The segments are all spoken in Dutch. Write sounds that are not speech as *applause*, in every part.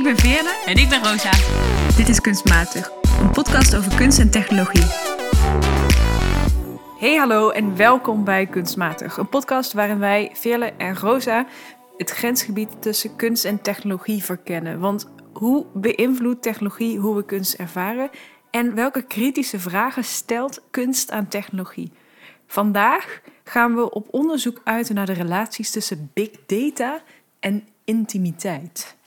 Ik ben Veerle. En ik ben Rosa. Dit is Kunstmatig, een podcast over kunst en technologie. Hey hallo en welkom bij Kunstmatig, een podcast waarin wij, Veerle en Rosa, het grensgebied tussen kunst en technologie verkennen. Want hoe beïnvloedt technologie hoe we kunst ervaren en welke kritische vragen stelt kunst aan technologie? Vandaag gaan we op onderzoek uit naar de relaties tussen big data en intimiteit.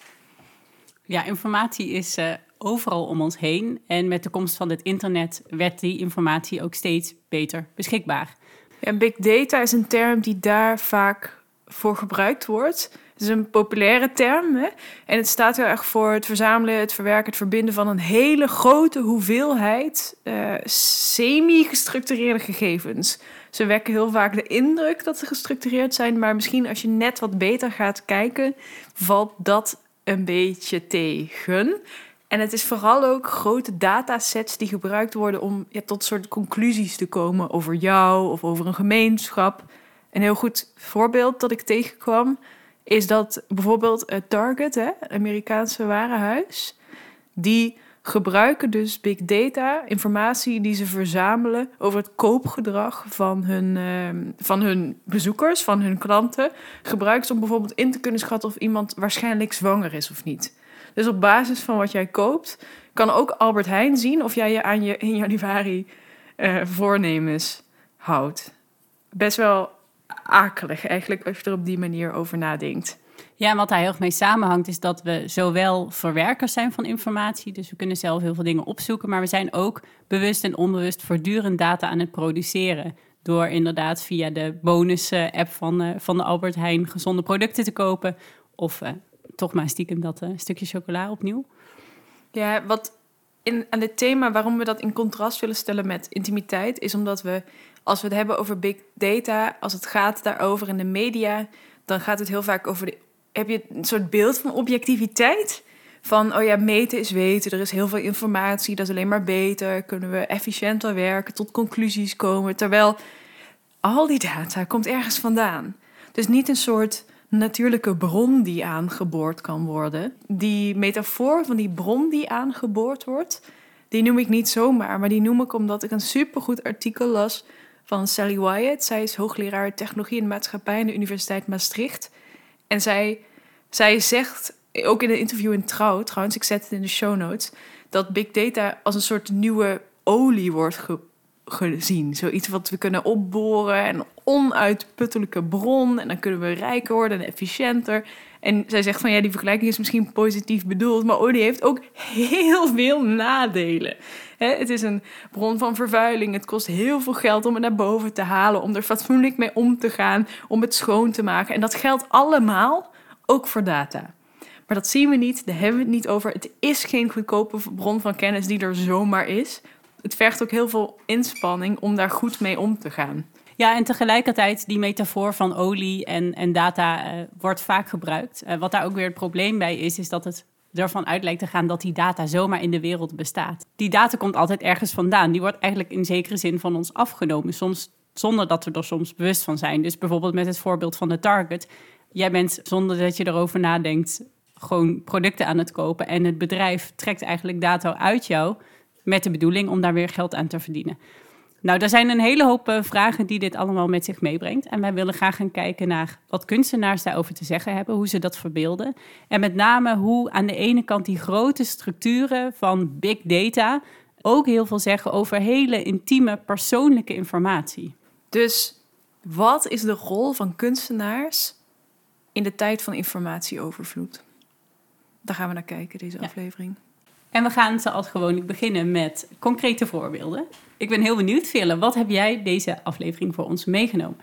Ja, informatie is uh, overal om ons heen. En met de komst van het internet werd die informatie ook steeds beter beschikbaar. Ja, big data is een term die daar vaak voor gebruikt wordt. Het is een populaire term hè? en het staat heel erg voor het verzamelen, het verwerken, het verbinden van een hele grote hoeveelheid uh, semi-gestructureerde gegevens. Ze wekken heel vaak de indruk dat ze gestructureerd zijn, maar misschien als je net wat beter gaat kijken, valt dat een beetje tegen. En het is vooral ook grote datasets die gebruikt worden om ja, tot soort conclusies te komen over jou of over een gemeenschap. Een heel goed voorbeeld dat ik tegenkwam is dat bijvoorbeeld Target, hè, Amerikaanse warenhuis, die gebruiken dus big data, informatie die ze verzamelen over het koopgedrag van hun, uh, van hun bezoekers, van hun klanten, gebruiken ze om bijvoorbeeld in te kunnen schatten of iemand waarschijnlijk zwanger is of niet. Dus op basis van wat jij koopt, kan ook Albert Heijn zien of jij je aan je in januari uh, voornemens houdt. Best wel akelig eigenlijk als je er op die manier over nadenkt. Ja, wat daar heel erg mee samenhangt is dat we zowel verwerkers zijn van informatie, dus we kunnen zelf heel veel dingen opzoeken, maar we zijn ook bewust en onbewust voortdurend data aan het produceren. Door inderdaad via de bonus-app van, uh, van de Albert Heijn gezonde producten te kopen. Of uh, toch maar stiekem dat uh, stukje chocola opnieuw. Ja, wat in, aan dit thema, waarom we dat in contrast willen stellen met intimiteit, is omdat we, als we het hebben over big data, als het gaat daarover in de media, dan gaat het heel vaak over de heb je een soort beeld van objectiviteit. Van, oh ja, meten is weten, er is heel veel informatie, dat is alleen maar beter. Kunnen we efficiënter werken, tot conclusies komen. Terwijl al die data komt ergens vandaan. Dus niet een soort natuurlijke bron die aangeboord kan worden. Die metafoor van die bron die aangeboord wordt, die noem ik niet zomaar, maar die noem ik omdat ik een supergoed artikel las van Sally Wyatt. Zij is hoogleraar technologie en maatschappij aan de Universiteit Maastricht. En zij, zij zegt, ook in een interview in Trouw, trouwens, ik zet het in de show notes, dat big data als een soort nieuwe olie wordt gezien. Zoiets wat we kunnen opboren en onuitputtelijke bron. En dan kunnen we rijker worden en efficiënter. En zij zegt van ja, die vergelijking is misschien positief bedoeld, maar olie heeft ook heel veel nadelen. het is een bron van vervuiling. Het kost heel veel geld om het naar boven te halen, om er fatsoenlijk mee om te gaan, om het schoon te maken. En dat geldt allemaal ook voor data. Maar dat zien we niet, daar hebben we het niet over. Het is geen goedkope bron van kennis die er zomaar is. Het vergt ook heel veel inspanning om daar goed mee om te gaan. Ja, en tegelijkertijd die metafoor van olie en, en data uh, wordt vaak gebruikt. Uh, wat daar ook weer het probleem bij is, is dat het ervan uit lijkt te gaan dat die data zomaar in de wereld bestaat. Die data komt altijd ergens vandaan. Die wordt eigenlijk in zekere zin van ons afgenomen, soms zonder dat we er soms bewust van zijn. Dus bijvoorbeeld met het voorbeeld van de target. Jij bent zonder dat je erover nadenkt gewoon producten aan het kopen en het bedrijf trekt eigenlijk data uit jou met de bedoeling om daar weer geld aan te verdienen. Nou, er zijn een hele hoop uh, vragen die dit allemaal met zich meebrengt. En wij willen graag gaan kijken naar wat kunstenaars daarover te zeggen hebben, hoe ze dat verbeelden. En met name hoe aan de ene kant die grote structuren van big data ook heel veel zeggen over hele intieme persoonlijke informatie. Dus wat is de rol van kunstenaars in de tijd van informatieovervloed? Daar gaan we naar kijken, deze ja. aflevering. En we gaan zoals gewoonlijk beginnen met concrete voorbeelden. Ik ben heel benieuwd, Villa, wat heb jij deze aflevering voor ons meegenomen?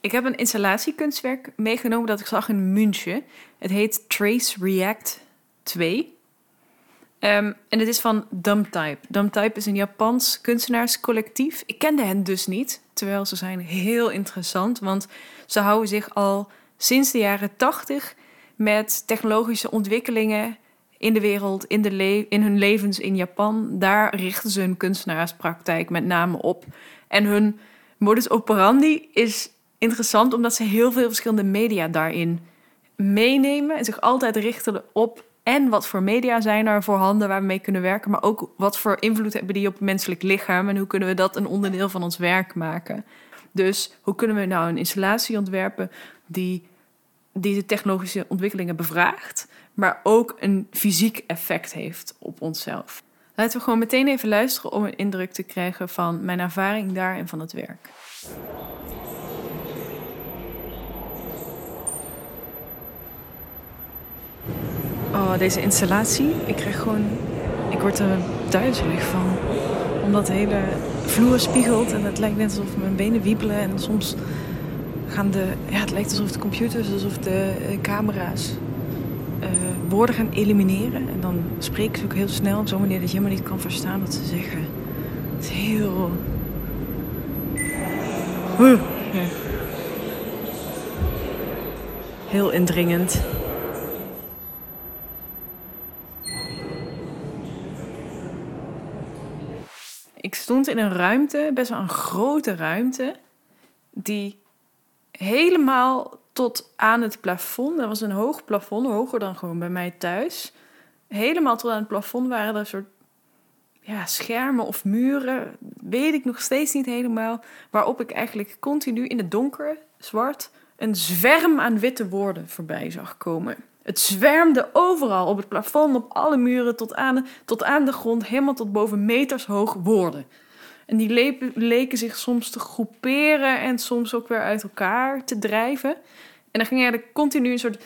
Ik heb een installatiekunstwerk meegenomen dat ik zag in München. Het heet Trace React 2. Ehm, en het is van Dumbtype. Dumbtype is een Japans kunstenaarscollectief. Ik kende hen dus niet, terwijl ze zijn heel interessant, want ze houden zich al sinds de jaren 80 met technologische ontwikkelingen in de wereld, in, de in hun levens in Japan. Daar richten ze hun kunstenaarspraktijk met name op. En hun modus operandi is interessant omdat ze heel veel verschillende media daarin meenemen en zich altijd richten op En wat voor media zijn er voorhanden waar we mee kunnen werken. Maar ook wat voor invloed hebben die op het menselijk lichaam. En hoe kunnen we dat een onderdeel van ons werk maken. Dus hoe kunnen we nou een installatie ontwerpen die deze technologische ontwikkelingen bevraagt. Maar ook een fysiek effect heeft op onszelf. Laten we gewoon meteen even luisteren om een indruk te krijgen van mijn ervaring daar en van het werk. Oh, deze installatie. Ik krijg gewoon. Ik word er duizelig van. Omdat de hele vloer spiegelt en het lijkt net alsof mijn benen wiebelen. En soms gaan de. Ja, het lijkt alsof de computers, alsof de eh, camera's woorden gaan elimineren. En dan spreken ze ook heel snel op zo'n manier dat je helemaal niet kan verstaan wat ze zeggen. Het is heel. Heel indringend. Ik stond in een ruimte, best wel een grote ruimte, die helemaal tot aan het plafond, er was een hoog plafond, hoger dan gewoon bij mij thuis. Helemaal tot aan het plafond waren er soort ja, schermen of muren, weet ik nog steeds niet helemaal, waarop ik eigenlijk continu in het donker, zwart, een zwerm aan witte woorden voorbij zag komen. Het zwermde overal, op het plafond, op alle muren, tot aan, tot aan de grond, helemaal tot boven meters hoog woorden. En die le leken zich soms te groeperen en soms ook weer uit elkaar te drijven. En dan ging er continu een soort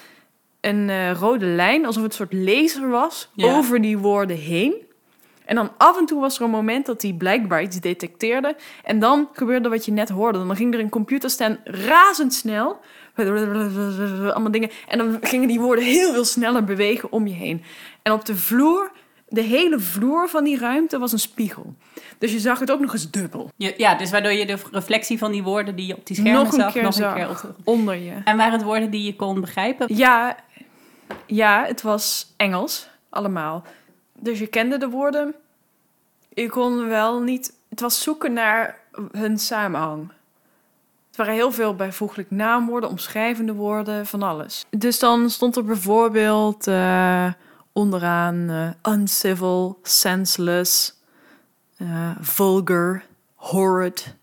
een uh, rode lijn, alsof het een soort laser was, Ja. over die woorden heen. En dan af en toe was er een moment dat hij blijkbaar iets detecteerde. En dan gebeurde wat je net hoorde. Dan ging er een computerstem razendsnel. Allemaal dingen. En dan gingen die woorden heel veel sneller bewegen om je heen. En op de vloer, de hele vloer van die ruimte was een spiegel. Dus je zag het ook nog eens dubbel. Ja, ja, dus waardoor je de reflectie van die woorden die je op die schermen nog zag, keer nog zag. een keer op Onder je. En waren het woorden die je kon begrijpen? Ja, ja, het was Engels, allemaal. Dus je kende de woorden. Je kon wel niet... Het was zoeken naar hun samenhang. Het waren heel veel bijvoeglijk naamwoorden, omschrijvende woorden, van alles. Dus dan stond er bijvoorbeeld eh, onderaan eh, uncivil, senseless, eh, vulgar, horrid.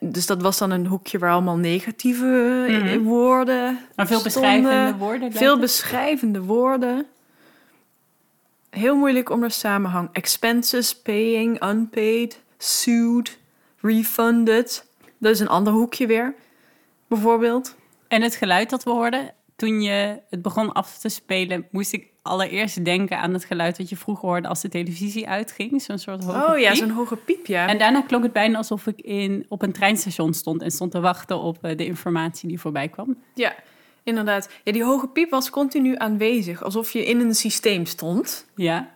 Dus dat was dan een hoekje waar allemaal negatieve eh, Mhm. woorden Maar veel stonden. beschrijvende woorden? Veel het? beschrijvende woorden. Heel moeilijk om er samenhang. Expenses, paying, unpaid, sued, refunded. Dat is een ander hoekje weer, bijvoorbeeld. En het geluid dat we hoorden, toen je het begon af te spelen, moest ik allereerst denken aan het geluid dat je vroeger hoorde als de televisie uitging. Zo'n soort hoge Oh ja, zo'n hoge piep, ja. En daarna klonk het bijna alsof ik in, op een treinstation stond en stond te wachten op eh, de informatie die voorbij kwam. Ja, inderdaad. Ja, die hoge piep was continu aanwezig, alsof je in een systeem stond. Ja,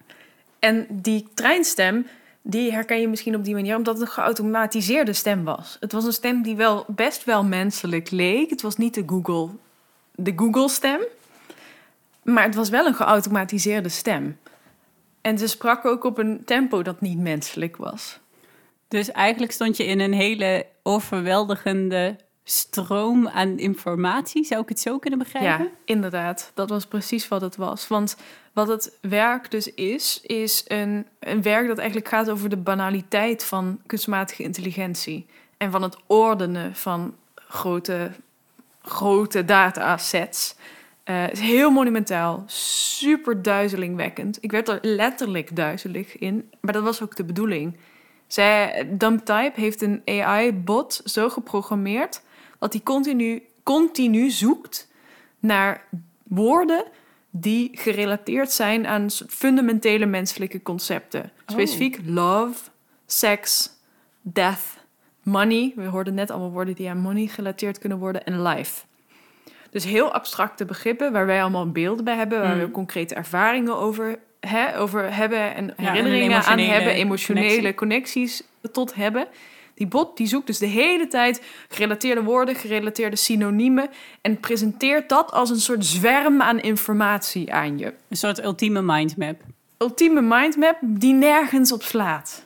En die treinstem, die herken je misschien op die manier, omdat het een geautomatiseerde stem was. Het was een stem die wel best wel menselijk leek. Het was niet de Google, de Google-stem, maar het was wel een geautomatiseerde stem. En ze sprak ook op een tempo dat niet menselijk was. dus eigenlijk stond je in een hele overweldigende stroom aan informatie. Zou ik het zo kunnen begrijpen? Ja, inderdaad. Dat was precies wat het was. Want wat het werk dus is, is een, een werk dat eigenlijk gaat over de banaliteit van kunstmatige intelligentie. En van het ordenen van grote, grote datasets. Het is heel monumentaal, super duizelingwekkend. Ik werd er letterlijk duizelig in, maar dat was ook de bedoeling. Zij, DumpType heeft een AI-bot zo geprogrammeerd dat hij continu, continu zoekt naar woorden die gerelateerd zijn aan fundamentele menselijke concepten. Specifiek love, seks, death, money. We hoorden net allemaal woorden die aan money gerelateerd kunnen worden en life. Dus heel abstracte begrippen waar wij allemaal beelden bij hebben, waar Mm. we concrete ervaringen over, hè, over hebben en herinneringen aan hebben, emotionele connectie. connecties tot hebben. Die bot die zoekt dus de hele tijd gerelateerde woorden, gerelateerde synoniemen en presenteert dat als een soort zwerm aan informatie aan je. Een soort ultieme mindmap. Ultieme mindmap die nergens op slaat.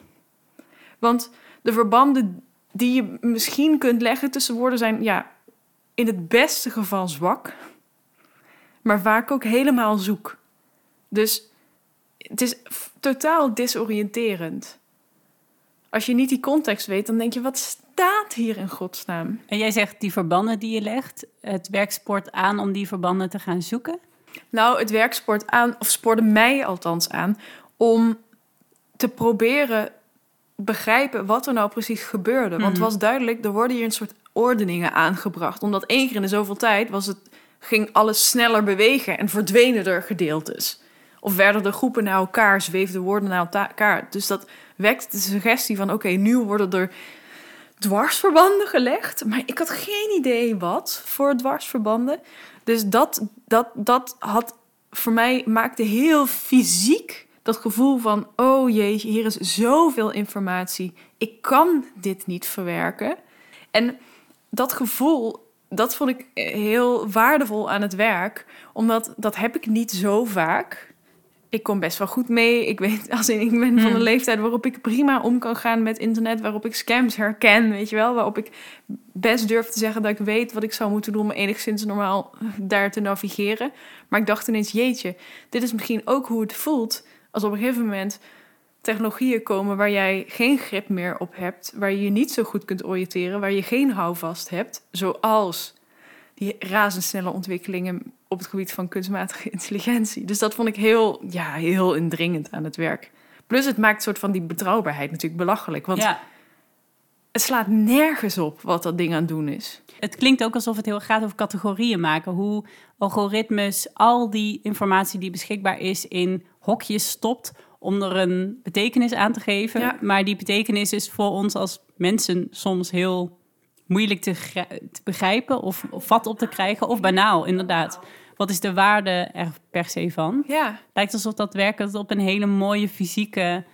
Want de verbanden die je misschien kunt leggen tussen woorden zijn, ja, in het beste geval zwak. maar vaak ook helemaal zoek. Dus het is totaal disoriënterend. Als je niet die context weet, dan denk je, wat staat hier in godsnaam? En jij zegt die verbanden die je legt, het werk spoort aan om die verbanden te gaan zoeken. Nou, het werk spoort aan, of spoorde mij althans aan, om te proberen begrijpen wat er nou precies gebeurde. Want het Mhm. was duidelijk, er worden hier een soort ordeningen aangebracht. Omdat één keer in de zoveel tijd was het, ging alles sneller bewegen en verdwenen er gedeeltes. Of werden er groepen naar elkaar, zweefden woorden naar elkaar. Dus dat wekt de suggestie van, oké, nu worden er dwarsverbanden gelegd. Maar ik had geen idee wat voor dwarsverbanden. Dus dat, dat, dat had voor mij maakte heel fysiek dat gevoel van: oh jeetje, hier is zoveel informatie. Ik kan dit niet verwerken. En dat gevoel, dat vond ik heel waardevol aan het werk, omdat dat heb ik niet zo vaak. Ik kom best wel goed mee. Ik weet, als in, ik ben van Hmm. een leeftijd waarop ik prima om kan gaan met internet, waarop ik scams herken, weet je wel, waarop ik best durf te zeggen dat ik weet wat ik zou moeten doen om enigszins normaal daar te navigeren. Maar ik dacht ineens, jeetje, dit is misschien ook hoe het voelt als op een gegeven moment technologieën komen waar jij geen grip meer op hebt, waar je je niet zo goed kunt oriënteren, waar je geen houvast hebt, zoals die razendsnelle ontwikkelingen op het gebied van kunstmatige *laughs* intelligentie. Dus dat vond ik heel, ja, heel indringend aan het werk. Plus het maakt een soort van die betrouwbaarheid natuurlijk belachelijk, want. Het slaat nergens op wat dat ding aan het doen is. Het klinkt ook alsof het heel erg gaat over categorieën maken. Hoe algoritmes al die informatie die beschikbaar is in hokjes stopt om er een betekenis aan te geven. Ja. Maar die betekenis is voor ons als mensen soms heel moeilijk te, gri- te begrijpen of, of vat op te krijgen. Of banaal, inderdaad. Wat is de waarde er per se van? Ja, Lijkt alsof dat werk het op een hele mooie fysieke,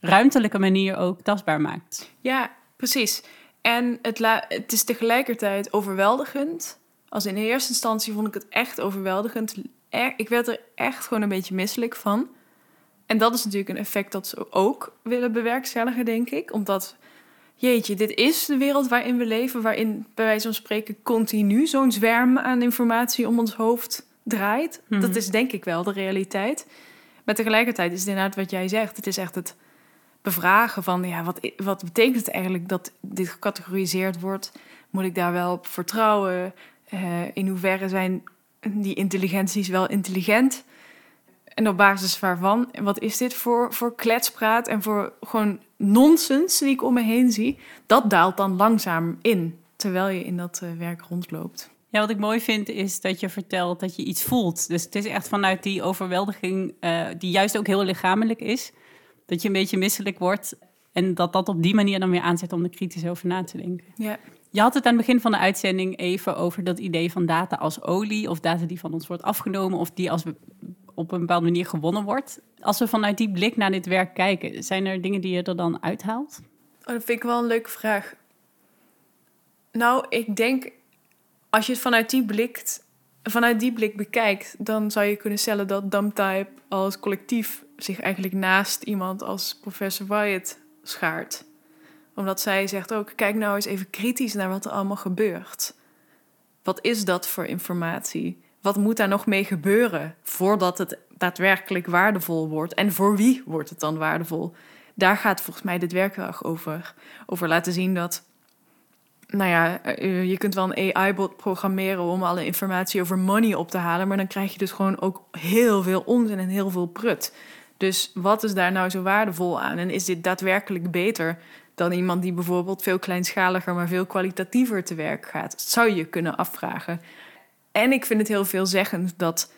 ruimtelijke manier ook tastbaar maakt. ja precies. En het, la- het is tegelijkertijd overweldigend. Als in eerste instantie vond ik het echt overweldigend. Er- ik werd er echt gewoon een beetje misselijk van. En dat is natuurlijk een effect dat ze ook willen bewerkstelligen, denk ik. Omdat, jeetje, dit is de wereld waarin we leven, waarin bij wijze van spreken continu zo'n zwerm aan informatie om ons hoofd draait. Mhm. Dat is denk ik wel de realiteit. Maar tegelijkertijd is het inderdaad wat jij zegt. Het is echt het bevragen van, ja, wat, wat betekent het eigenlijk dat dit gecategoriseerd wordt? Moet ik daar wel op vertrouwen? Eh, in hoeverre zijn die intelligenties wel intelligent? En op basis waarvan? En wat is dit voor, voor kletspraat en voor gewoon nonsens die ik om me heen zie? Dat daalt dan langzaam in, terwijl je in dat eh, werk rondloopt. Ja, wat ik mooi vind is dat je vertelt dat je iets voelt. Dus het is echt vanuit die overweldiging, eh, die juist ook heel lichamelijk is, dat je een beetje misselijk wordt. En dat dat op die manier dan weer aanzet om er kritisch over na te denken. Ja. Je had het aan het begin van de uitzending even over dat idee van data als olie, of data die van ons wordt afgenomen, of die als we op een bepaalde manier gewonnen wordt. Als we vanuit die blik naar dit werk kijken, zijn er dingen die je er dan uithaalt? Oh, dat vind ik wel een leuke vraag. Nou, ik denk, als je het vanuit die, blik, vanuit die blik bekijkt, dan zou je kunnen stellen dat Dumptype als collectief zich eigenlijk naast iemand als professor Wyatt schaart. Omdat zij zegt ook, kijk nou eens even kritisch naar wat er allemaal gebeurt. Wat is dat voor informatie? Wat moet daar nog mee gebeuren voordat het daadwerkelijk waardevol wordt? En voor wie wordt het dan waardevol? Daar gaat volgens mij dit werk heel erg over. Over laten zien dat nou ja, eh, je kunt wel een AI-bot programmeren om alle informatie over money op te halen, maar dan krijg je dus gewoon ook heel veel onzin en heel veel prut. Dus wat is daar nou zo waardevol aan? En is dit daadwerkelijk beter dan iemand die bijvoorbeeld veel kleinschaliger, maar veel kwalitatiever te werk gaat? Dat zou je kunnen afvragen. En ik vind het heel veelzeggend dat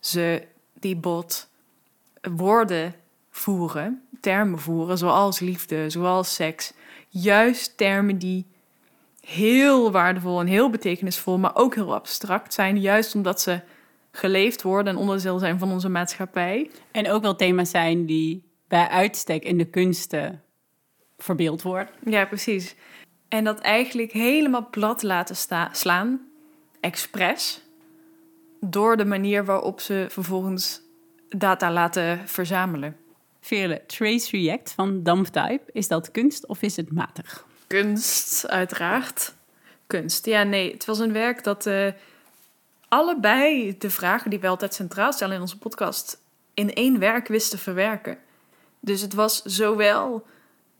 ze die bot woorden voeren, termen voeren, zoals liefde, zoals seks. Juist termen die heel waardevol en heel betekenisvol, maar ook heel abstract zijn. Juist omdat ze geleefd worden en onderdeel zijn van onze maatschappij. En ook wel thema's zijn die bij uitstek in de kunsten verbeeld worden. Ja, precies. En dat eigenlijk helemaal plat laten slaan, expres, door de manier waarop ze vervolgens data laten verzamelen. Vele Trace React van Dumptype, is dat kunst of is het matig? Kunst, uiteraard. Kunst. Ja, nee, het was een werk dat eh, allebei de vragen die we altijd centraal stellen in onze podcast in één werk wist te verwerken. Dus het was zowel,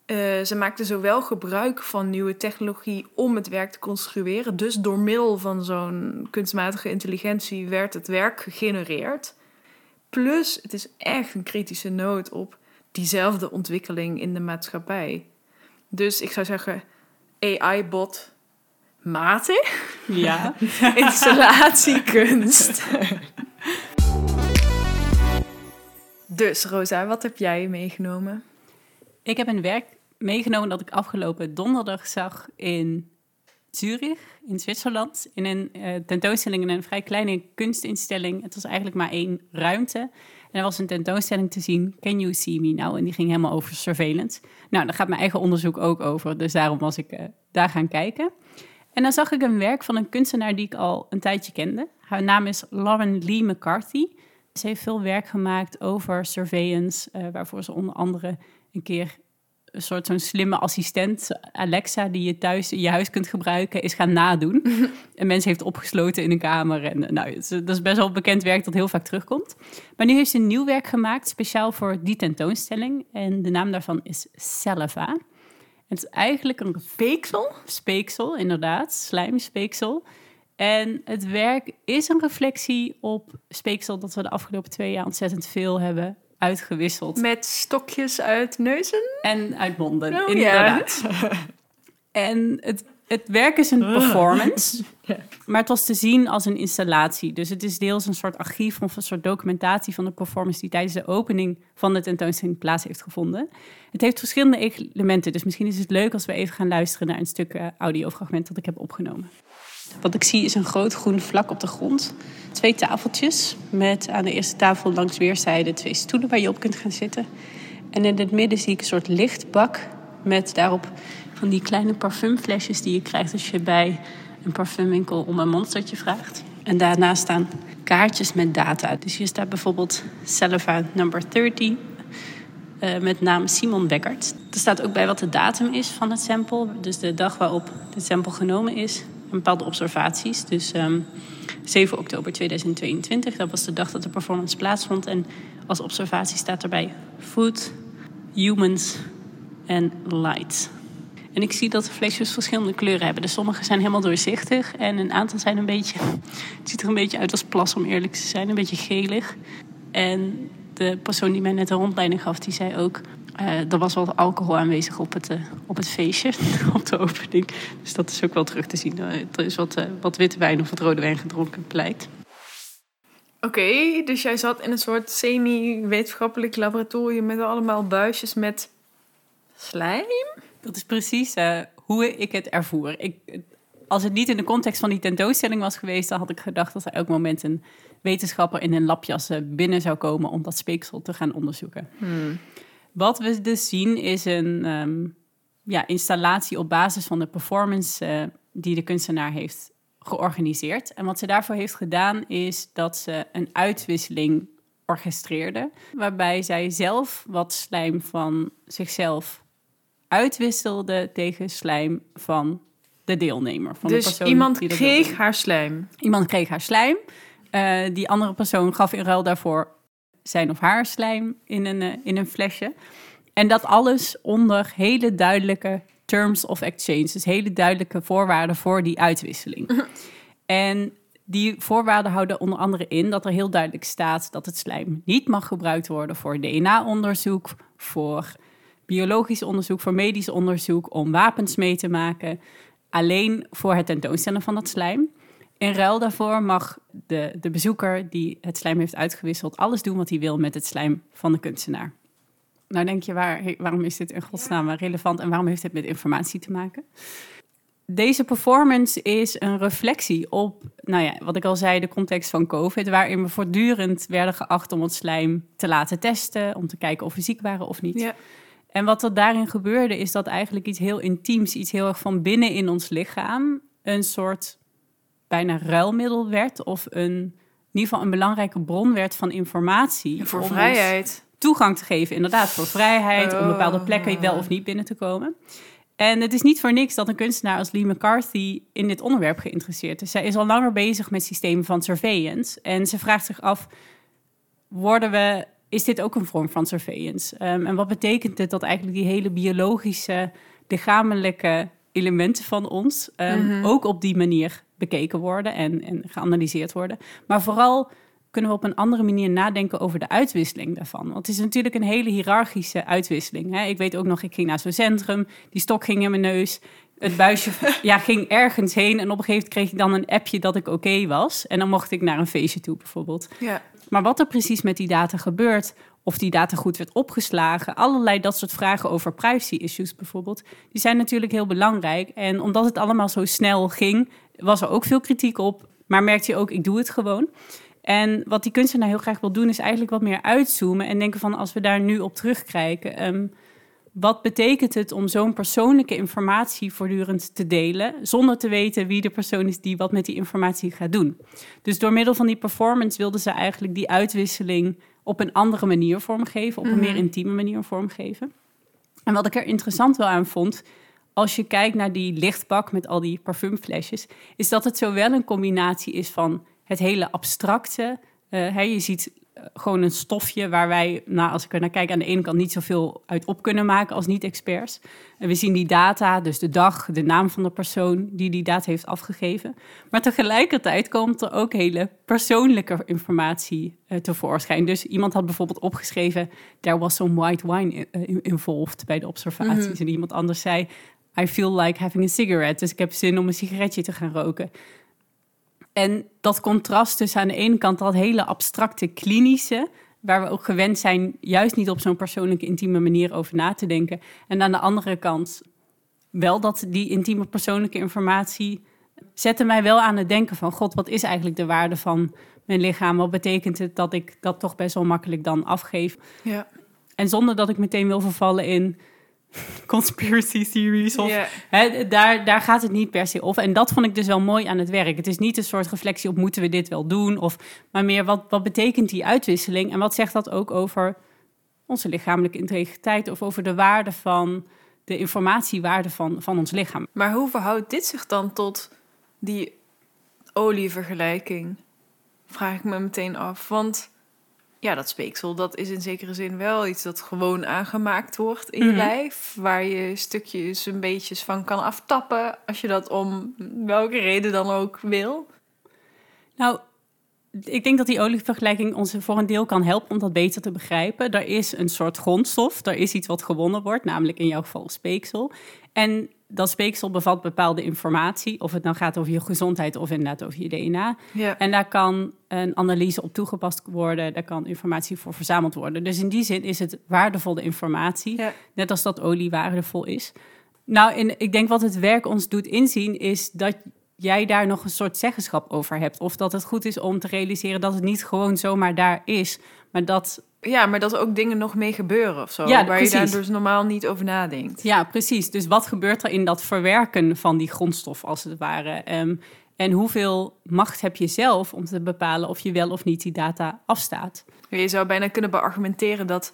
eh, ze maakten zowel gebruik van nieuwe technologie om het werk te construeren. Dus door middel van zo'n kunstmatige intelligentie werd het werk gegenereerd. Plus, het is echt een kritische noot op diezelfde ontwikkeling in de maatschappij. Dus ik zou zeggen, AI-bot mate, Ja. *laughs* installatiekunst. dus Rosa, wat heb jij meegenomen? Ik heb een werk meegenomen dat ik afgelopen donderdag zag in Zurich, in Zwitserland. In een eh, tentoonstelling in een vrij kleine kunstinstelling. Het was eigenlijk maar één ruimte. En er was een tentoonstelling te zien, Can You See Me Now? En die ging helemaal over surveillance. Nou, daar gaat mijn eigen onderzoek ook over. Dus daarom was ik eh, daar gaan kijken. En dan zag ik een werk van een kunstenaar die ik al een tijdje kende. Haar naam is Lauren Lee McCarthy. Ze heeft veel werk gemaakt over surveillance, eh, waarvoor ze onder andere een keer een soort zo'n slimme assistent, Alexa, die je thuis in je huis kunt gebruiken, is gaan nadoen. *laughs* en mensen heeft opgesloten in een kamer. En eh, nou, dat is best wel bekend werk dat heel vaak terugkomt. Maar nu heeft ze een nieuw werk gemaakt, speciaal voor die tentoonstelling. En de naam daarvan is Selva. Het is eigenlijk een Speeksel? speeksel, inderdaad, slijmspeeksel. En het werk is een reflectie op speeksel dat we de afgelopen twee jaar ontzettend veel hebben uitgewisseld. Met stokjes uit neuzen? En uit monden, Oh, inderdaad. *laughs* En het, het werk is een performance, *laughs* Ja. maar het was te zien als een installatie. Dus het is deels een soort archief of een soort documentatie van de performance die tijdens de opening van de tentoonstelling plaats heeft gevonden. Het heeft verschillende elementen, dus misschien is het leuk als we even gaan luisteren naar een stuk eh, audiofragment dat ik heb opgenomen. Wat ik zie is een groot groen vlak op de grond. Twee tafeltjes met aan de eerste tafel langs weerszijden twee stoelen waar je op kunt gaan zitten. En in het midden zie ik een soort lichtbak met daarop van die kleine parfumflesjes die je krijgt als je bij een parfumwinkel om een monstertje vraagt. En daarnaast staan kaartjes met data. Dus hier staat bijvoorbeeld Selva number 30 eh, met naam Simon Beckert. Er staat ook bij wat de datum is van het sample. Dus de dag waarop het sample genomen is. En bepaalde observaties. Dus ehm, 7 oktober 2022, dat was de dag dat de performance plaatsvond. En als observatie staat erbij food, humans en light. En ik zie dat de flesjes verschillende kleuren hebben. Dus sommige zijn helemaal doorzichtig en een aantal zijn een beetje... *laughs* Het ziet er een beetje uit als plas, om eerlijk te zijn. Een beetje gelig. En de persoon die mij net een rondleiding gaf, die zei ook... eh, er was wat alcohol aanwezig op het, eh, op het feestje, *laughs* op de opening. Dus dat is ook wel terug te zien. Eh, er is wat, wat witte wijn of wat rode wijn gedronken, blijkt. Oké, dus jij zat in een soort semi-wetenschappelijk laboratorium met allemaal buisjes met slijm? Dat is precies eh, hoe ik het ervoer. Ik, als het niet in de context van die tentoonstelling was geweest, dan had ik gedacht dat er elk moment een wetenschapper in een labjas eh, binnen zou komen om dat speeksel te gaan onderzoeken. Wat we dus zien is een ehm, ja, installatie op basis van de performance eh, die de kunstenaar heeft georganiseerd. En wat ze daarvoor heeft gedaan is dat ze een uitwisseling orchestreerde, waarbij zij zelf wat slijm van zichzelf uitwisselde tegen slijm van de deelnemer. Van de Dus persoon iemand die kreeg haar slijm. Iemand kreeg haar slijm. Eh, die andere persoon gaf in ruil daarvoor zijn of haar slijm in een, eh, in een flesje. En dat alles onder hele duidelijke terms of exchange. Dus hele duidelijke voorwaarden voor die uitwisseling. *laughs* en die voorwaarden houden onder andere in dat er heel duidelijk staat dat het slijm niet mag gebruikt worden voor DNA-onderzoek, voor biologisch onderzoek, voor medisch onderzoek, om wapens mee te maken. Alleen voor het tentoonstellen van dat slijm. In ruil daarvoor mag de, de bezoeker die het slijm heeft uitgewisseld alles doen wat hij wil met het slijm van de kunstenaar. Nou denk je, waar, waarom is dit in godsnaam relevant en waarom heeft dit met informatie te maken? Deze performance is een reflectie op, nou ja, wat ik al zei, de context van COVID, waarin we voortdurend werden geacht om het slijm te laten testen, om te kijken of we ziek waren of niet. Ja. En wat er daarin gebeurde, is dat eigenlijk iets heel intiems, iets heel erg van binnen in ons lichaam, een soort bijna ruilmiddel werd, of een, in ieder geval een belangrijke bron werd van informatie. Voor om ons vrijheid. toegang te geven, inderdaad, voor vrijheid, om Oh. bepaalde plekken wel of niet binnen te komen. En het is niet voor niks dat een kunstenaar als Lee McCarthy in dit onderwerp geïnteresseerd is. Zij is al langer bezig met systemen van surveillance. En ze vraagt zich af, worden we, is dit ook een vorm van surveillance? Um, en wat betekent het dat eigenlijk die hele biologische, lichamelijke elementen van ons um, ook op die manier bekeken worden en, en geanalyseerd worden? Maar vooral kunnen we op een andere manier nadenken over de uitwisseling daarvan. Want het is natuurlijk een hele hiërarchische uitwisseling. Hè? Ik weet ook nog, ik ging naar zo'n centrum, die stok ging in mijn neus. Het buisje *laughs* ja, ging ergens heen en op een gegeven moment kreeg ik dan een appje dat ik oké was. En dan mocht ik naar een feestje toe bijvoorbeeld. Ja. Maar wat er precies met die data gebeurt, of die data goed werd opgeslagen, allerlei dat soort vragen over privacy-issues bijvoorbeeld, die zijn natuurlijk heel belangrijk. En omdat het allemaal zo snel ging, was er ook veel kritiek op. Maar merkte je ook, ik doe het gewoon. En wat die kunstenaar heel graag wil doen, is eigenlijk wat meer uitzoomen en denken van als we daar nu op terugkijken, um, wat betekent het om zo'n persoonlijke informatie voortdurend te delen, zonder te weten wie de persoon is die wat met die informatie gaat doen? Dus door middel van die performance wilden ze eigenlijk die uitwisseling op een andere manier vormgeven, op een meer mhm. intieme manier vormgeven. En wat ik er interessant wel aan vond, als je kijkt naar die lichtbak met al die parfumflesjes, is dat het zowel een combinatie is van het hele abstracte. Uh, je ziet gewoon een stofje waar wij, nou, als ik er naar kijk, aan de ene kant niet zoveel uit op kunnen maken als niet-experts. En we zien die data, dus de dag, de naam van de persoon die die data heeft afgegeven. Maar tegelijkertijd komt er ook hele persoonlijke informatie uh, tevoorschijn. Dus iemand had bijvoorbeeld opgeschreven, there was some white wine involved bij de observaties. Mhm. En iemand anders zei, I feel like having a cigarette. Dus ik heb zin om een sigaretje te gaan roken. En dat contrast tussen aan de ene kant dat hele abstracte klinische, waar we ook gewend zijn juist niet op zo'n persoonlijke intieme manier over na te denken. En aan de andere kant wel dat die intieme persoonlijke informatie zette mij wel aan het denken van god, wat is eigenlijk de waarde van mijn lichaam? Wat betekent het dat ik dat toch best wel makkelijk dan afgeef? Ja. En zonder dat ik meteen wil vervallen in *laughs* conspiracy theories. Of, daar, daar gaat het niet per se over. En dat vond ik dus wel mooi aan het werk. Het is niet een soort reflectie op moeten we dit wel doen, of, maar meer wat, wat betekent die uitwisseling en wat zegt dat ook over onze lichamelijke integriteit of over de waarde van de informatiewaarde van, van ons lichaam. Maar hoe verhoudt dit zich dan tot die olievergelijking? Vraag ik me meteen af. Want ja, dat speeksel, dat is in zekere zin wel iets dat gewoon aangemaakt wordt in je mhm. lijf. Waar je stukjes een beetje van kan aftappen als je dat om welke reden dan ook wil. Nou, ik denk dat die olievergelijking ons voor een deel kan helpen om dat beter te begrijpen. Er is een soort grondstof, er is iets wat gewonnen wordt, namelijk in jouw geval speeksel. En dat speeksel bevat bepaalde informatie, of het nou gaat over je gezondheid of inderdaad over je DNA. Ja. En daar kan een analyse op toegepast worden, daar kan informatie voor verzameld worden. Dus in die zin is het waardevolle informatie, net als dat olie waardevol is. Nou, in, ik denk wat het werk ons doet inzien, is dat jij daar nog een soort zeggenschap over hebt. Of dat het goed is om te realiseren dat het niet gewoon zomaar daar is, maar dat ja, maar dat er ook dingen nog mee gebeuren of zo. Ja, waar je daar dus normaal niet over nadenkt. Ja, precies. Dus wat gebeurt er in dat verwerken van die grondstof, als het ware? Um, en hoeveel macht heb je zelf om te bepalen of je wel of niet die data afstaat? Je zou bijna kunnen beargumenteren dat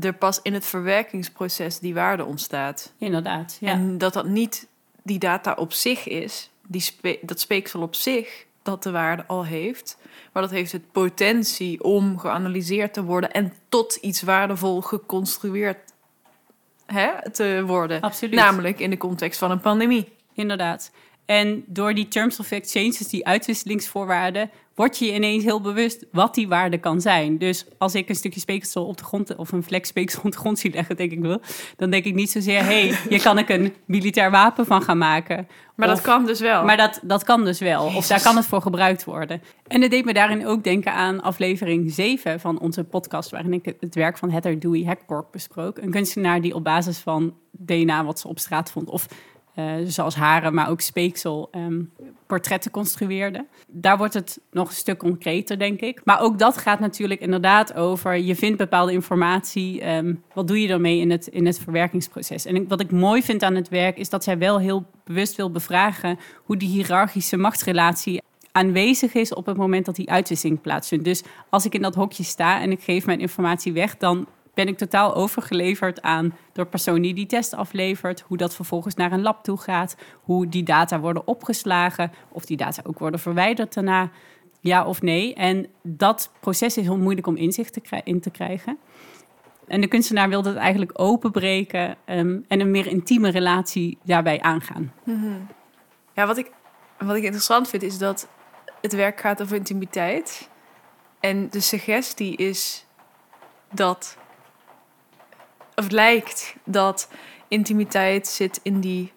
er pas in het verwerkingsproces die waarde ontstaat. Inderdaad. Ja. En dat dat niet die data op zich is, die spe dat speeksel op zich, dat de waarde al heeft. Maar dat heeft het potentie om geanalyseerd te worden en tot iets waardevol geconstrueerd hè, te worden. Absoluut. Namelijk in de context van een pandemie. Inderdaad. En door die terms of exchanges, die uitwisselingsvoorwaarden, word je ineens heel bewust wat die waarde kan zijn. Dus als ik een stukje speeksel op de grond of een vlek speeksel op de grond zie leggen, denk ik wel, dan denk ik niet zozeer, hé, hey, hier kan ik een militair wapen van gaan maken. Maar dat kan dus wel. Maar dat, dat kan dus wel. Of daar kan het voor gebruikt worden. En het deed me daarin ook denken aan aflevering 7 van onze podcast, waarin ik het werk van Heather Dewey Hackborg besprook. Een kunstenaar die op basis van DNA wat ze op straat vond, of zoals haren, maar ook speeksel, um, portretten construeerde. Daar wordt het nog een stuk concreter, denk ik. Maar ook dat gaat natuurlijk inderdaad over, je vindt bepaalde informatie, ehm, wat doe je daarmee in het, in het verwerkingsproces? En wat ik mooi vind aan het werk, is dat zij wel heel bewust wil bevragen hoe die hiërarchische machtsrelatie aanwezig is op het moment dat die uitwisseling plaatsvindt. Dus als ik in dat hokje sta en ik geef mijn informatie weg, dan ben ik totaal overgeleverd aan de persoon die die test aflevert, hoe dat vervolgens naar een lab toe gaat, hoe die data worden opgeslagen, of die data ook worden verwijderd daarna, ja of nee. En dat proces is heel moeilijk om inzicht te in te krijgen. En de kunstenaar wil dat eigenlijk openbreken um, en een meer intieme relatie daarbij aangaan. Mhm. Ja, wat ik, wat ik interessant vind is dat het werk gaat over intimiteit. En de suggestie is dat, het lijkt dat intimiteit zit in die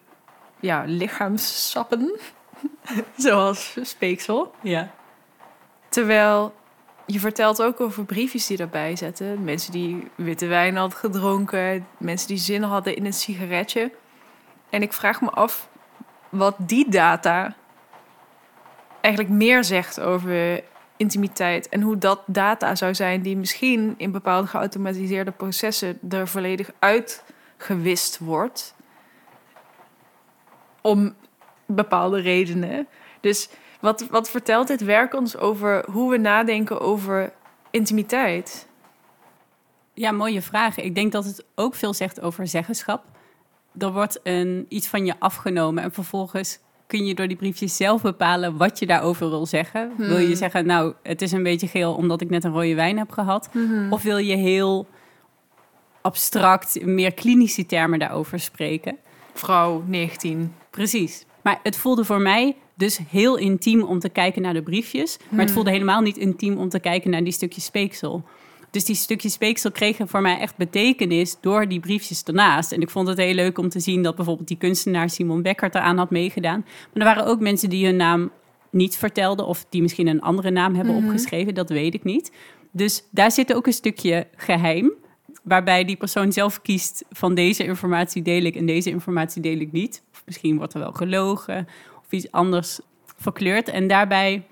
ja, lichaamssappen, *laughs* zoals speeksel. Ja. Terwijl je vertelt ook over briefjes die erbij zetten. Mensen die witte wijn hadden gedronken. Mensen die zin hadden in een sigaretje. En ik vraag me af wat die data eigenlijk meer zegt over intimiteit. En hoe dat data zou zijn die misschien in bepaalde geautomatiseerde processen er volledig uitgewist wordt. Om bepaalde redenen. Dus wat, wat vertelt dit werk ons over hoe we nadenken over intimiteit? Ja, mooie vraag. Ik denk dat het ook veel zegt over zeggenschap. Er wordt een, iets van je afgenomen en vervolgens kun je door die briefjes zelf bepalen wat je daarover wil zeggen. Wil je hmm. zeggen, nou, het is een beetje geel omdat ik net een rode wijn heb gehad? Hmm. Of wil je heel abstract, meer klinische termen daarover spreken? Vrouw 19. Precies. Maar het voelde voor mij dus heel intiem om te kijken naar de briefjes. Maar het hmm. voelde helemaal niet intiem om te kijken naar die stukjes speeksel. Dus die stukjes speeksel kregen voor mij echt betekenis door die briefjes ernaast. En ik vond het heel leuk om te zien dat bijvoorbeeld die kunstenaar Simon Becker eraan had meegedaan. Maar er waren ook mensen die hun naam niet vertelden of die misschien een andere naam hebben mhm. opgeschreven. Dat weet ik niet. Dus daar zit ook een stukje geheim. Waarbij die persoon zelf kiest van deze informatie deel ik en deze informatie deel ik niet. Of misschien wordt er wel gelogen of iets anders verkleurd. En daarbij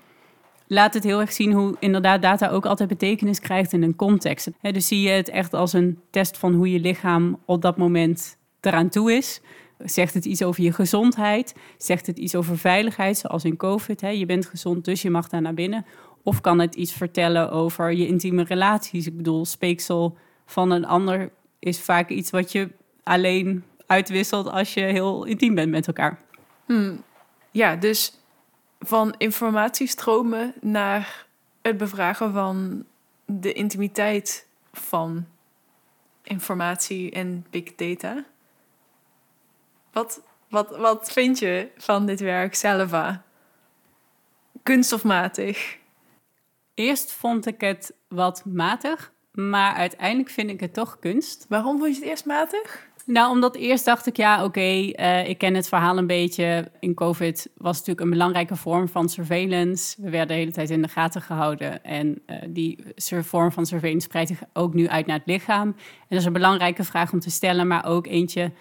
laat het heel erg zien hoe inderdaad data ook altijd betekenis krijgt in een context. dus zie je het echt als een test van hoe je lichaam op dat moment eraan toe is. Zegt het iets over je gezondheid? Zegt het iets over veiligheid, zoals in COVID? Je bent gezond, dus je mag daar naar binnen. Of kan het iets vertellen over je intieme relaties? Ik bedoel, speeksel van een ander is vaak iets wat je alleen uitwisselt als je heel intiem bent met elkaar. Hmm. Ja, dus van informatiestromen naar het bevragen van de intimiteit van informatie en big data. Wat, wat, wat vind je van dit werk, Selva? Kunst of matig? Eerst vond ik het wat matig, maar uiteindelijk vind ik het toch kunst. Waarom vond je het eerst matig? Nou, omdat eerst dacht ik, ja, oké, eh, ik ken het verhaal een beetje. In COVID was natuurlijk een belangrijke vorm van surveillance. We werden de hele tijd in de gaten gehouden. En uh, die vorm van surveillance spreidt zich ook nu uit naar het lichaam. En dat is een belangrijke vraag om te stellen, maar ook eentje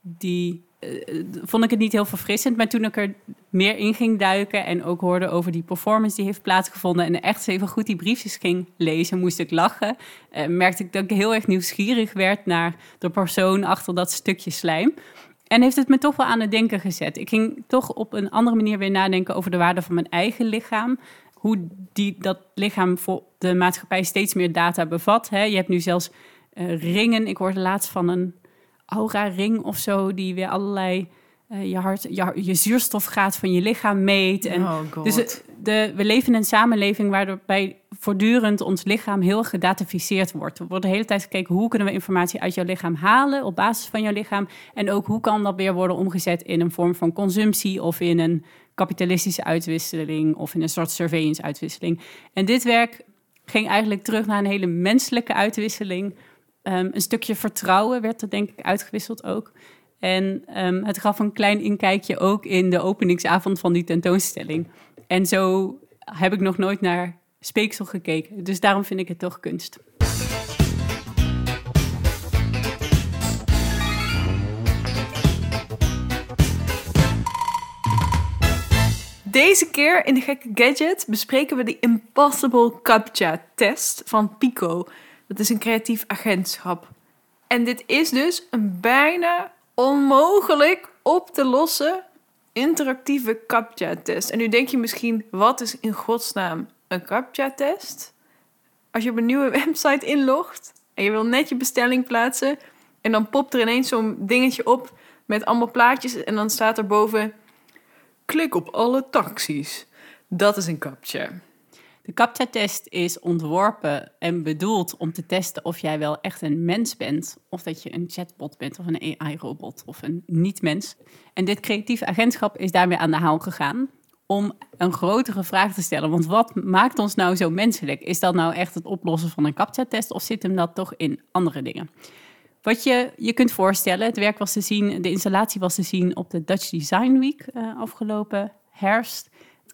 die uh, vond ik het niet heel verfrissend. Maar toen ik er meer in ging duiken en ook hoorde over die performance die heeft plaatsgevonden en echt even goed die briefjes ging lezen, moest ik lachen. Uh, merkte ik dat ik heel erg nieuwsgierig werd naar de persoon achter dat stukje slijm. En heeft het me toch wel aan het denken gezet. Ik ging toch op een andere manier weer nadenken over de waarde van mijn eigen lichaam. Hoe die, dat lichaam voor de maatschappij steeds meer data bevat. Hè. Je hebt nu zelfs uh, ringen. Ik hoorde laatst van een aura-ring of zo, die weer allerlei uh, je, hart, je, je zuurstofgraad van je lichaam meet. En oh dus de, we leven in een samenleving waarbij voortdurend ons lichaam heel gedatificeerd wordt. Er wordt de hele tijd gekeken hoe kunnen we informatie uit jouw lichaam halen op basis van jouw lichaam. En ook hoe kan dat weer worden omgezet in een vorm van consumptie of in een kapitalistische uitwisseling of in een soort surveillance uitwisseling. En dit werk ging eigenlijk terug naar een hele menselijke uitwisseling Ehm, een stukje vertrouwen werd er denk ik uitgewisseld ook. En um, het gaf een klein inkijkje ook in de openingsavond van die tentoonstelling. En zo heb ik nog nooit naar speeksel gekeken. Dus daarom vind ik het toch kunst. Deze keer in de gekke gadget bespreken we de Impossible CAPTCHA test van Pico. Dat is een creatief agentschap. En dit is dus een bijna onmogelijk op te lossen interactieve CAPTCHA-test. En nu denk je misschien, wat is in godsnaam een CAPTCHA-test? Als je op een nieuwe *laughs* website inlogt en je wil net je bestelling plaatsen. En dan popt er ineens zo'n dingetje op met allemaal plaatjes. En dan staat er boven: klik op alle taxis. Dat is een captcha. De CAPTCHA-test is ontworpen en bedoeld om te testen of jij wel echt een mens bent. Of dat je een chatbot bent of een AI-robot of een niet-mens. En dit creatieve agentschap is daarmee aan de haal gegaan om een grotere vraag te stellen. Want wat maakt ons nou zo menselijk? Is dat nou echt het oplossen van een CAPTCHA-test of zit hem dat toch in andere dingen? Wat je je kunt voorstellen, het werk was te zien, de installatie was te zien op de Dutch Design Week uh, afgelopen herfst.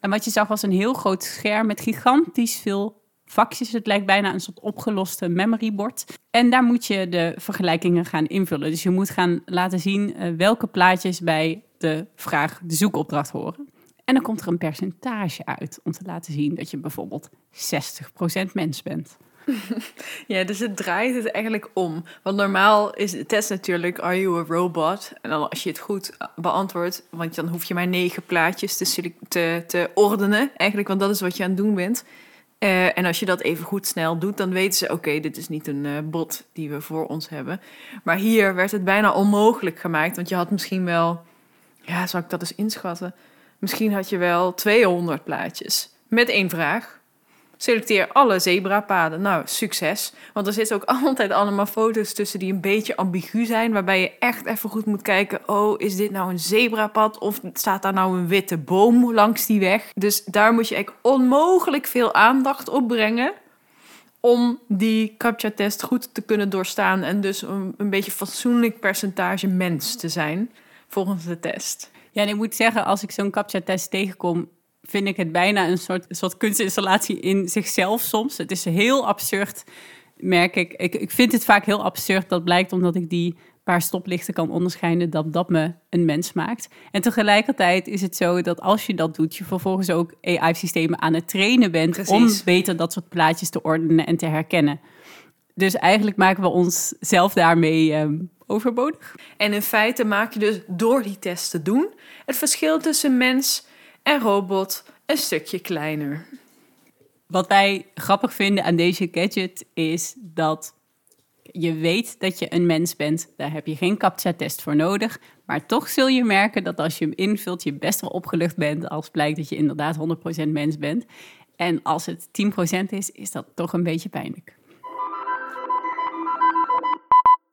En wat je zag was een heel groot scherm met gigantisch veel vakjes. Het lijkt bijna een soort opgeloste memoryboard. En daar moet je de vergelijkingen gaan invullen. Dus je moet gaan laten zien uh, welke plaatjes bij de vraag de zoekopdracht horen. En dan komt er een percentage uit om te laten zien dat je bijvoorbeeld 60% mens bent. *laughs* Ja, dus het draait het eigenlijk om. Want normaal is de test natuurlijk, are you a robot? En dan als je het goed beantwoordt, want dan hoef je maar negen plaatjes te, te, te ordenen. Eigenlijk, want dat is wat je aan het doen bent. Uh, en als je dat even goed snel doet, dan weten ze: oké, dit is niet een uh, bot die we voor ons hebben. Maar hier werd het bijna onmogelijk gemaakt, want je had misschien wel, ja, zou ik dat eens inschatten? Misschien had je wel 200 plaatjes met één vraag. Selecteer alle zebrapaden. Nou, succes. Want er zitten ook *laughs* altijd allemaal foto's tussen die een beetje ambigu zijn. Waarbij je echt even goed moet kijken. Oh, is dit nou een zebrapad? Of staat daar nou een witte boom langs die weg? Dus daar moet je echt onmogelijk veel aandacht op brengen. Om die CAPTCHA-test goed te kunnen doorstaan. En dus een, een beetje fatsoenlijk percentage mens te zijn. Volgens de test. Ja, en ik moet zeggen, als ik zo'n CAPTCHA-test tegenkom, vind ik het bijna een soort, een soort kunstinstallatie in zichzelf soms. Het is heel absurd, merk ik. ik. Ik vind het vaak heel absurd. Dat blijkt omdat ik die paar stoplichten kan onderscheiden, dat dat me een mens maakt. En tegelijkertijd is het zo dat als je dat doet, je vervolgens ook AI-systemen aan het trainen bent om beter dat soort plaatjes te ordenen en te herkennen. Dus eigenlijk maken we ons zelf daarmee ehm, overbodig. En in feite maak je dus door die test te doen het verschil tussen mens en robot een stukje kleiner. Wat wij grappig vinden aan deze gadget is dat je weet dat je een mens bent. Daar heb je geen CAPTCHA-test voor nodig. Maar toch zul je merken dat als je hem invult, je best wel opgelucht bent als blijkt dat je inderdaad 100% mens bent. En als het 10% is, is dat toch een beetje pijnlijk.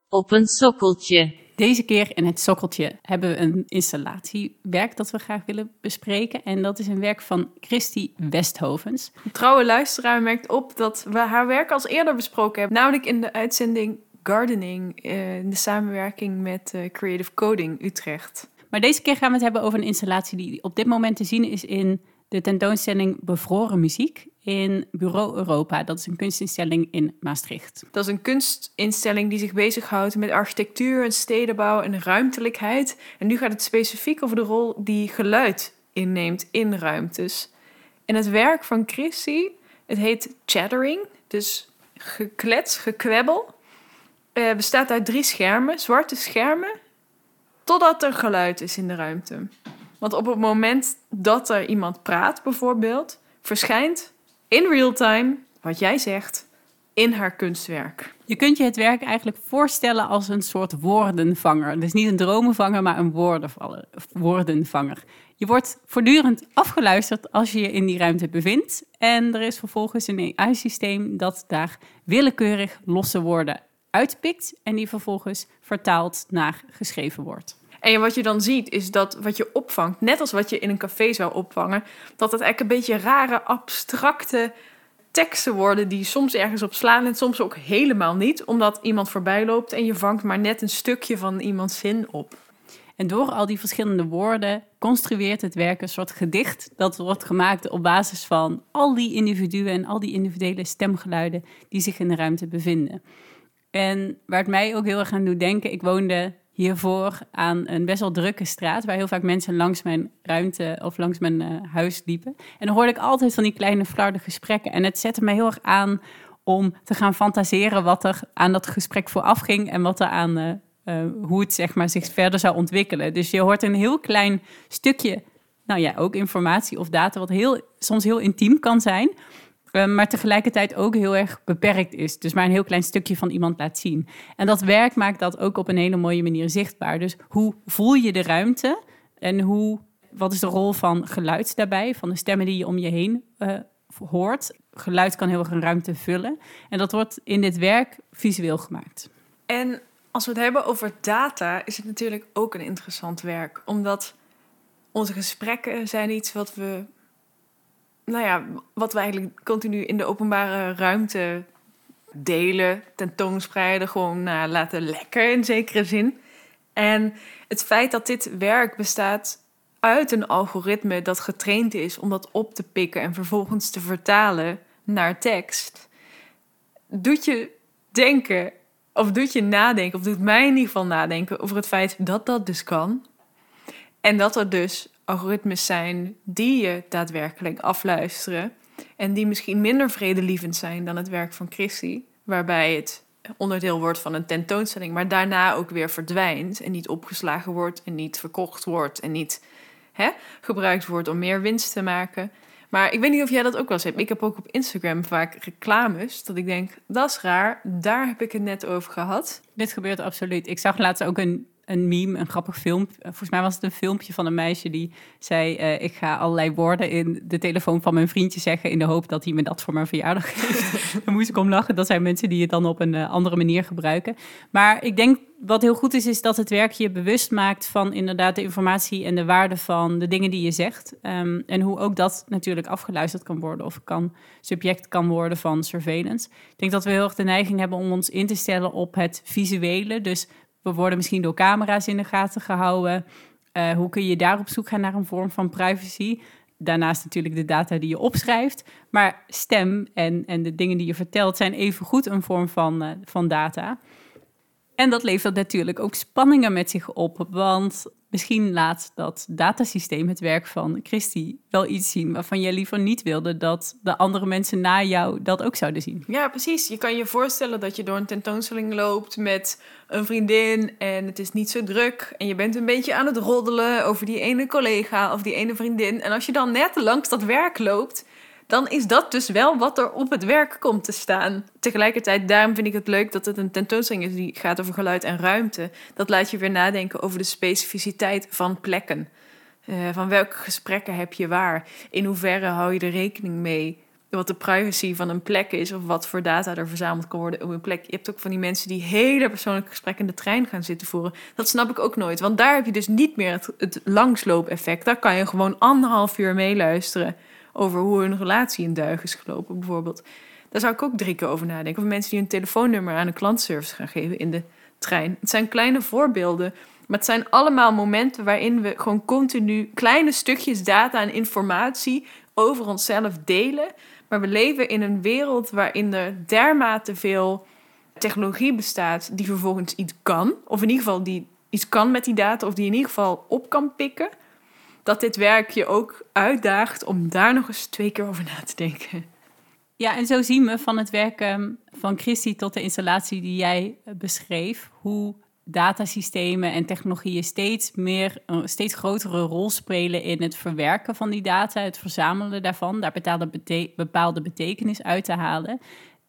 Op een sokkeltje. Deze keer in het sokkeltje hebben we een installatiewerk dat we graag willen bespreken. En dat is een werk van Christy Westhovens. Een trouwe luisteraar merkt op dat we haar werk als eerder besproken hebben. Namelijk in de uitzending Gardening eh, in de samenwerking met eh, Creative Coding Utrecht. Maar deze keer gaan we het hebben over een installatie die op dit moment te zien is in de tentoonstelling Bevroren Muziek in Bureau Europa. Dat is een kunstinstelling in Maastricht. Dat is een kunstinstelling die zich bezighoudt met architectuur en stedenbouw en ruimtelijkheid. En nu gaat het specifiek over de rol die geluid inneemt in ruimtes. En het werk van Chrissy, het heet chattering, dus geklets, gekwebbel. Uh, bestaat uit drie schermen, zwarte schermen, totdat er geluid is in de ruimte. Want op het moment dat er iemand praat, bijvoorbeeld, verschijnt in real time wat jij zegt in haar kunstwerk. Je kunt je het werk eigenlijk voorstellen als een soort woordenvanger. Dus niet een dromenvanger, maar een woordenvanger. Je wordt voortdurend afgeluisterd als je je in die ruimte bevindt. En er is vervolgens een AI-systeem dat daar willekeurig losse woorden uitpikt en die vervolgens vertaalt naar geschreven woord. En wat je dan ziet is dat wat je opvangt, net als wat je in een café zou opvangen, dat het eigenlijk een beetje rare, abstracte teksten worden die soms ergens op slaan en soms ook helemaal niet, omdat iemand voorbij loopt en je vangt maar net een stukje van iemands zin op. En door al die verschillende woorden construeert het werk een soort gedicht dat wordt gemaakt op basis van al die individuen en al die individuele stemgeluiden die zich in de ruimte bevinden. En waar het mij ook heel erg aan doet denken, ik woonde hiervoor aan een best wel drukke straat, waar heel vaak mensen langs mijn ruimte of langs mijn uh, huis liepen. En dan hoorde ik altijd van die kleine flarde gesprekken. En het zette mij heel erg aan om te gaan fantaseren wat er aan dat gesprek vooraf ging en wat er aan uh, uh, hoe het zeg maar, zich verder zou ontwikkelen. Dus je hoort een heel klein stukje, nou ja, ook informatie of data, wat heel, soms heel intiem kan zijn. Eh, maar tegelijkertijd ook heel erg beperkt is. Dus maar een heel klein stukje van iemand laat zien. En dat werk maakt dat ook op een hele mooie manier zichtbaar. Dus hoe voel je de ruimte en hoe, wat is de rol van geluid daarbij, van de stemmen die je om je heen uh, hoort. Geluid kan heel erg een ruimte vullen. En dat wordt in dit werk visueel gemaakt. En als we het hebben over data, is het natuurlijk ook een interessant werk. Omdat onze gesprekken zijn iets wat we, nou ja, wat we eigenlijk continu in de openbare ruimte delen, tentoonspreiden, gewoon nou, laten lekker in zekere zin. En het feit dat dit werk bestaat uit een algoritme dat getraind is om dat op te pikken en vervolgens te vertalen naar tekst, doet je denken, of doet je nadenken, of doet mij in ieder geval nadenken over het feit dat dat dus kan. En dat er dus algoritmes zijn die je daadwerkelijk afluisteren. En die misschien minder vredelievend zijn dan het werk van Christie. Waarbij het onderdeel wordt van een tentoonstelling, maar daarna ook weer verdwijnt. En niet opgeslagen wordt en niet verkocht wordt en niet hè, gebruikt wordt om meer winst te maken. Maar ik weet niet of jij dat ook wel eens. Ik heb ook op Instagram vaak reclames. Dat ik denk, dat is raar. Daar heb ik het net over gehad. Dit gebeurt absoluut. Ik zag laatst ook een een meme, een grappig filmpje. Volgens mij was het een filmpje van een meisje die zei: uh, Ik ga allerlei woorden in de telefoon van mijn vriendje zeggen. in de hoop dat hij me dat voor mijn verjaardag *laughs* geeft. Daar moest ik om lachen. Dat zijn mensen die het dan op een uh, andere manier gebruiken. Maar ik denk wat heel goed is, is dat het werk je bewust maakt van inderdaad de informatie en de waarde van de dingen die je zegt. Um, en hoe ook dat natuurlijk afgeluisterd kan worden of kan subject kan worden van surveillance. Ik denk dat we heel erg de neiging hebben om ons in te stellen op het visuele. Dus we worden misschien door camera's in de gaten gehouden. Uh, hoe kun je daar op zoek gaan naar een vorm van privacy? Daarnaast natuurlijk de data die je opschrijft. Maar stem en, en de dingen die je vertelt zijn evengoed een vorm van, uh, van data. En dat levert natuurlijk ook spanningen met zich op. Want misschien laat dat datasysteem, het werk van Christy, wel iets zien waarvan je liever niet wilde dat de andere mensen na jou dat ook zouden zien. Ja, precies. Je kan je voorstellen dat je door een tentoonstelling loopt met een vriendin en het is niet zo druk en je bent een beetje aan het roddelen over die ene collega of die ene vriendin. En als je dan net langs dat werk loopt, dan is dat dus wel wat er op het werk komt te staan. Tegelijkertijd, daarom vind ik het leuk dat het een tentoonstelling is die gaat over geluid en ruimte. Dat laat je weer nadenken over de specificiteit van plekken. Uh, van welke gesprekken heb je waar? In hoeverre hou je er rekening mee wat de privacy van een plek is of wat voor data er verzameld kan worden op een plek. Je hebt ook van die mensen die hele persoonlijke gesprekken in de trein gaan zitten voeren. Dat snap ik ook nooit, want daar heb je dus niet meer het, het langsloop-effect. Daar kan je gewoon anderhalf uur meeluisteren over hoe hun relatie in duigen is gelopen, bijvoorbeeld. Daar zou ik ook drie keer over nadenken. Of mensen die hun telefoonnummer aan een klantservice gaan geven in de trein. Het zijn kleine voorbeelden, maar het zijn allemaal momenten waarin we gewoon continu kleine stukjes data en informatie over onszelf delen. Maar we leven in een wereld waarin er dermate veel technologie bestaat die vervolgens iets kan. Of in ieder geval die iets kan met die data, of die in ieder geval op kan pikken dat dit werk je ook uitdaagt om daar nog eens twee keer over na te denken. Ja, en zo zien we van het werken van Christy tot de installatie die jij eh, beschreef, hoe datasystemen en technologieën steeds meer, een steeds grotere rol spelen in het verwerken van die data, het verzamelen daarvan, daar bepaalde betekenis uit te halen.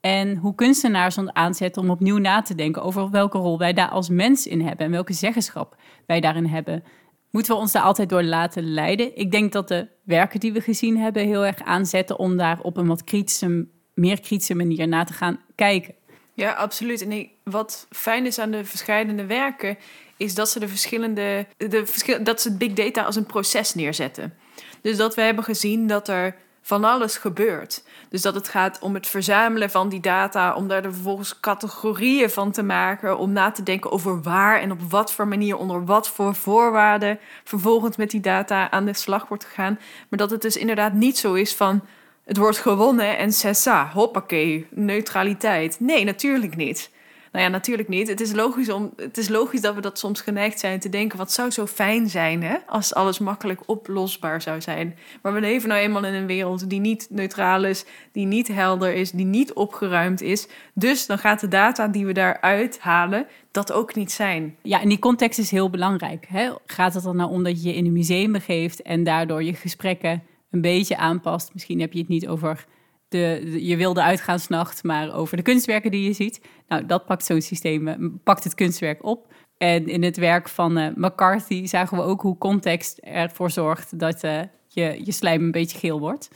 En hoe kunstenaars ons aanzetten om opnieuw na te denken over welke rol wij daar als mens in hebben en welke zeggenschap wij daarin hebben moeten we ons daar altijd door laten leiden. Ik denk dat de werken die we gezien hebben heel erg aanzetten om daar op een wat kritische, meer kritische manier naar te gaan kijken. Ja, absoluut. En wat fijn is aan de verschillende werken, is dat ze de verschillende, de dat ze big data als een proces neerzetten. Dus dat we hebben gezien dat er van alles gebeurt. Dus dat het gaat om het verzamelen van die data, om daar vervolgens categorieën van te maken, om na te denken over waar en op wat voor manier, onder wat voor voorwaarden vervolgens met die data aan de slag wordt gegaan. Maar dat het dus inderdaad niet zo is van het wordt gewonnen en cessa, hoppakee, neutraliteit. Nee, natuurlijk niet. Nou ja, natuurlijk niet. Het is, logisch om, het is logisch dat we dat soms geneigd zijn te denken: wat zou zo fijn zijn hè, als alles makkelijk oplosbaar zou zijn. Maar we leven nou eenmaal in een wereld die niet neutraal is, die niet helder is, die niet opgeruimd is. Dus dan gaat de data die we daaruit halen dat ook niet zijn. Ja, en die context is heel belangrijk. Hè? Gaat het er nou om dat je je in een museum begeeft en daardoor je gesprekken een beetje aanpast? Misschien heb je het niet over de, je wilde uitgaansnacht, maar over de kunstwerken die je ziet. Nou, dat pakt zo'n systeem, eh, pakt het kunstwerk op. En in het werk van eh, McCarthy zagen we ook hoe context ervoor zorgt dat eh, je, je slijm een beetje geel wordt.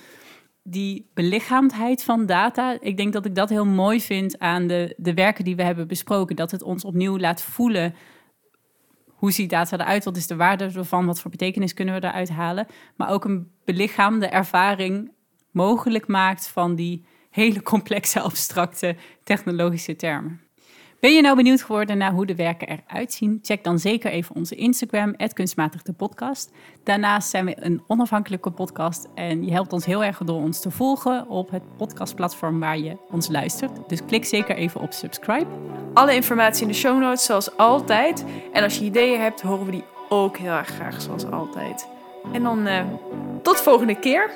Die belichaamdheid van data, ik denk dat ik dat heel mooi vind aan de, de werken die we hebben besproken. Dat het ons opnieuw laat voelen hoe ziet data eruit, wat is de waarde ervan, wat voor betekenis kunnen we eruit halen. Maar ook een belichaamde ervaring mogelijk maakt van die hele complexe, abstracte technologische termen. Ben je nou benieuwd geworden naar hoe de werken eruit zien? Check dan zeker even onze Instagram, kunstmatig de podcast. Daarnaast zijn we een onafhankelijke podcast en je helpt ons heel erg door ons te volgen op het podcastplatform waar je ons luistert. Dus klik zeker even op subscribe. Alle informatie in de show notes, zoals altijd. En als je ideeën hebt, horen we die ook heel erg graag, zoals altijd. En dan eh, tot volgende keer.